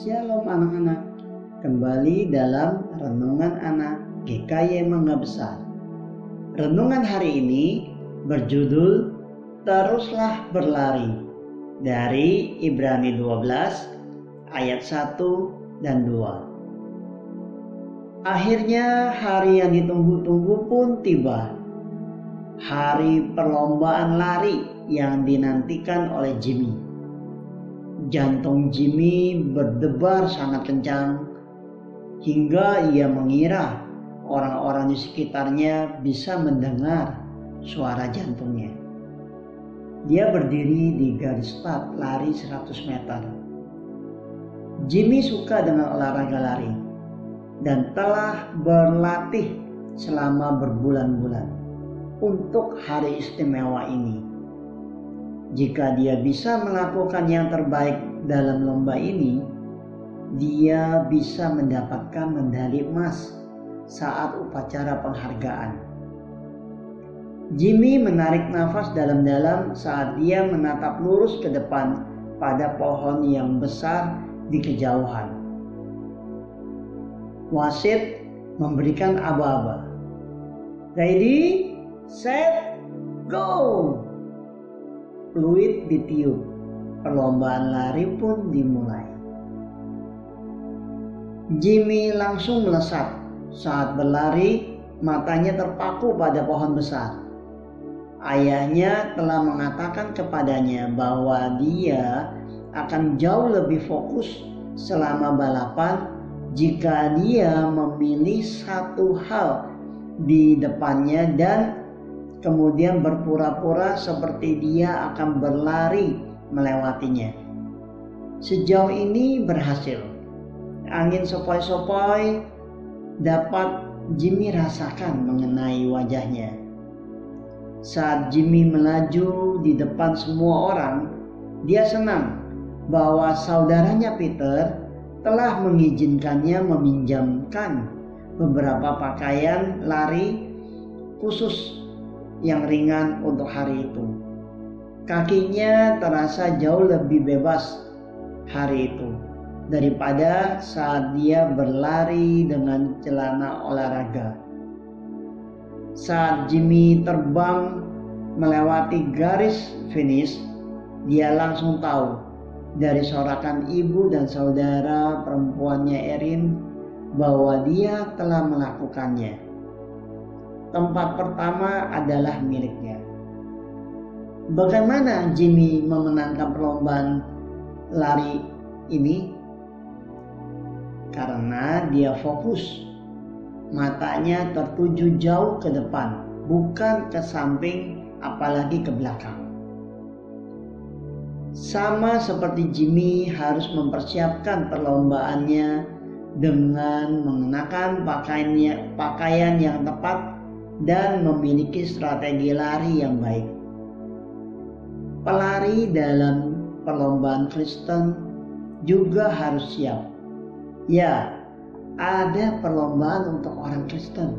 Shalom anak-anak, kembali dalam Renungan Anak GKY Mangga Besar. Renungan hari ini berjudul Teruslah Berlari dari Ibrani 12 ayat 1 dan 2. Akhirnya hari yang ditunggu-tunggu pun tiba. Hari perlombaan lari yang dinantikan oleh Jimmy Jantung Jimmy berdebar sangat kencang hingga ia mengira orang-orang di sekitarnya bisa mendengar suara jantungnya. Dia berdiri di garis start lari 100 meter. Jimmy suka dengan olahraga lari dan telah berlatih selama berbulan-bulan untuk hari istimewa ini. Jika dia bisa melakukan yang terbaik dalam lomba ini, dia bisa mendapatkan medali emas saat upacara penghargaan. Jimmy menarik nafas dalam-dalam saat dia menatap lurus ke depan pada pohon yang besar di kejauhan. Wasit memberikan aba-aba. Ready, set, go! Fluid ditiup. Perlombaan lari pun dimulai. Jimmy langsung melesat. Saat berlari, matanya terpaku pada pohon besar. Ayahnya telah mengatakan kepadanya bahwa dia akan jauh lebih fokus selama balapan jika dia memilih satu hal di depannya dan kemudian berpura-pura seperti dia akan berlari melewatinya. Sejauh ini berhasil. Angin sepoi-sepoi dapat Jimmy rasakan mengenai wajahnya. Saat Jimmy melaju di depan semua orang, dia senang bahwa saudaranya Peter telah mengizinkannya meminjamkan beberapa pakaian lari khusus yang ringan untuk hari itu. Kakinya terasa jauh lebih bebas hari itu daripada saat dia berlari dengan celana olahraga. Saat Jimmy terbang melewati garis finish, dia langsung tahu dari sorakan ibu dan saudara perempuannya Erin bahwa dia telah melakukannya tempat pertama adalah miliknya. Bagaimana Jimmy memenangkan perlombaan lari ini? Karena dia fokus. Matanya tertuju jauh ke depan, bukan ke samping apalagi ke belakang. Sama seperti Jimmy harus mempersiapkan perlombaannya dengan mengenakan pakaian pakaian yang tepat dan memiliki strategi lari yang baik. Pelari dalam perlombaan Kristen juga harus siap. Ya, ada perlombaan untuk orang Kristen.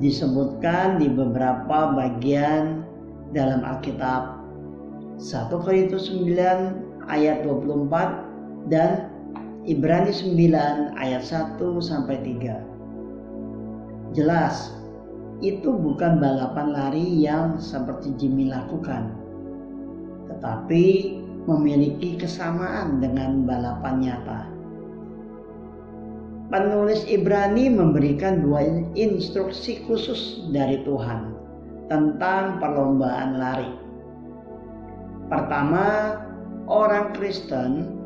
Disebutkan di beberapa bagian dalam Alkitab. 1 Korintus 9 ayat 24 dan Ibrani 9 ayat 1 sampai 3. Jelas itu bukan balapan lari yang seperti Jimmy lakukan, tetapi memiliki kesamaan dengan balapan nyata. Penulis Ibrani memberikan dua instruksi khusus dari Tuhan tentang perlombaan lari. Pertama, orang Kristen,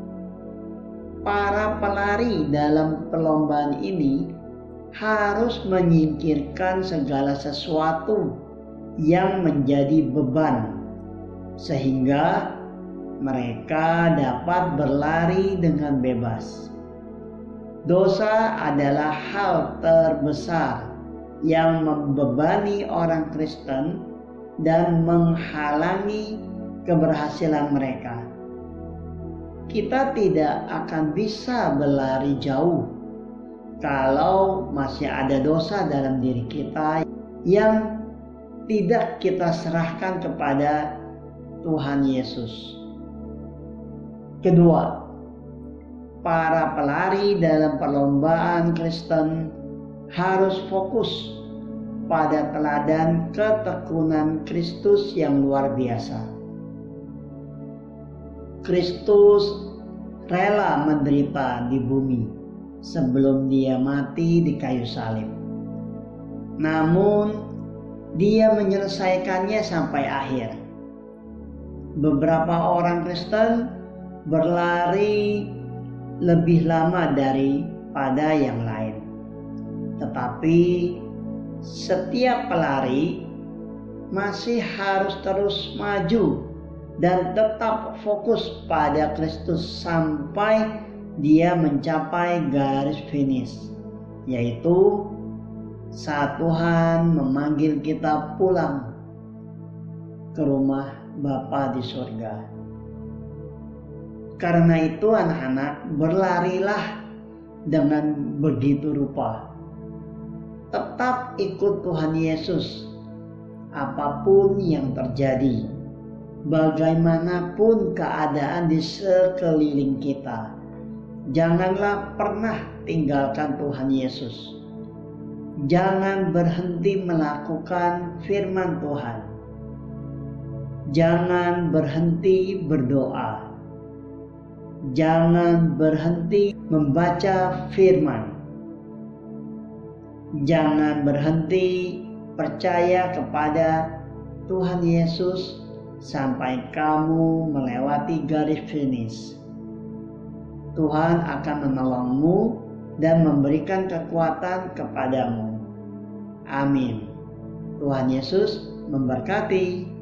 para pelari dalam perlombaan ini harus menyingkirkan segala sesuatu yang menjadi beban, sehingga mereka dapat berlari dengan bebas. Dosa adalah hal terbesar yang membebani orang Kristen dan menghalangi keberhasilan mereka. Kita tidak akan bisa berlari jauh kalau masih ada dosa dalam diri kita yang tidak kita serahkan kepada Tuhan Yesus. Kedua, para pelari dalam perlombaan Kristen harus fokus pada teladan ketekunan Kristus yang luar biasa. Kristus rela menderita di bumi sebelum dia mati di kayu salib. Namun, dia menyelesaikannya sampai akhir. Beberapa orang Kristen berlari lebih lama daripada yang lain. Tetapi setiap pelari masih harus terus maju dan tetap fokus pada Kristus sampai dia mencapai garis finish, yaitu saat Tuhan memanggil kita pulang ke rumah Bapa di surga. Karena itu anak-anak berlarilah dengan begitu rupa. Tetap ikut Tuhan Yesus apa pun yang terjadi. Bagaimanapun keadaan di sekeliling kita. Janganlah pernah tinggalkan Tuhan Yesus jangan berhenti melakukan firman Tuhan. Jangan berhenti berdoa. Jangan berhenti membaca firman. Jangan berhenti percaya kepada Tuhan Yesus sampai kamu melewati garis finish. Tuhan akan menolongmu dan memberikan kekuatan kepadamu. Amin. Tuhan Yesus memberkati.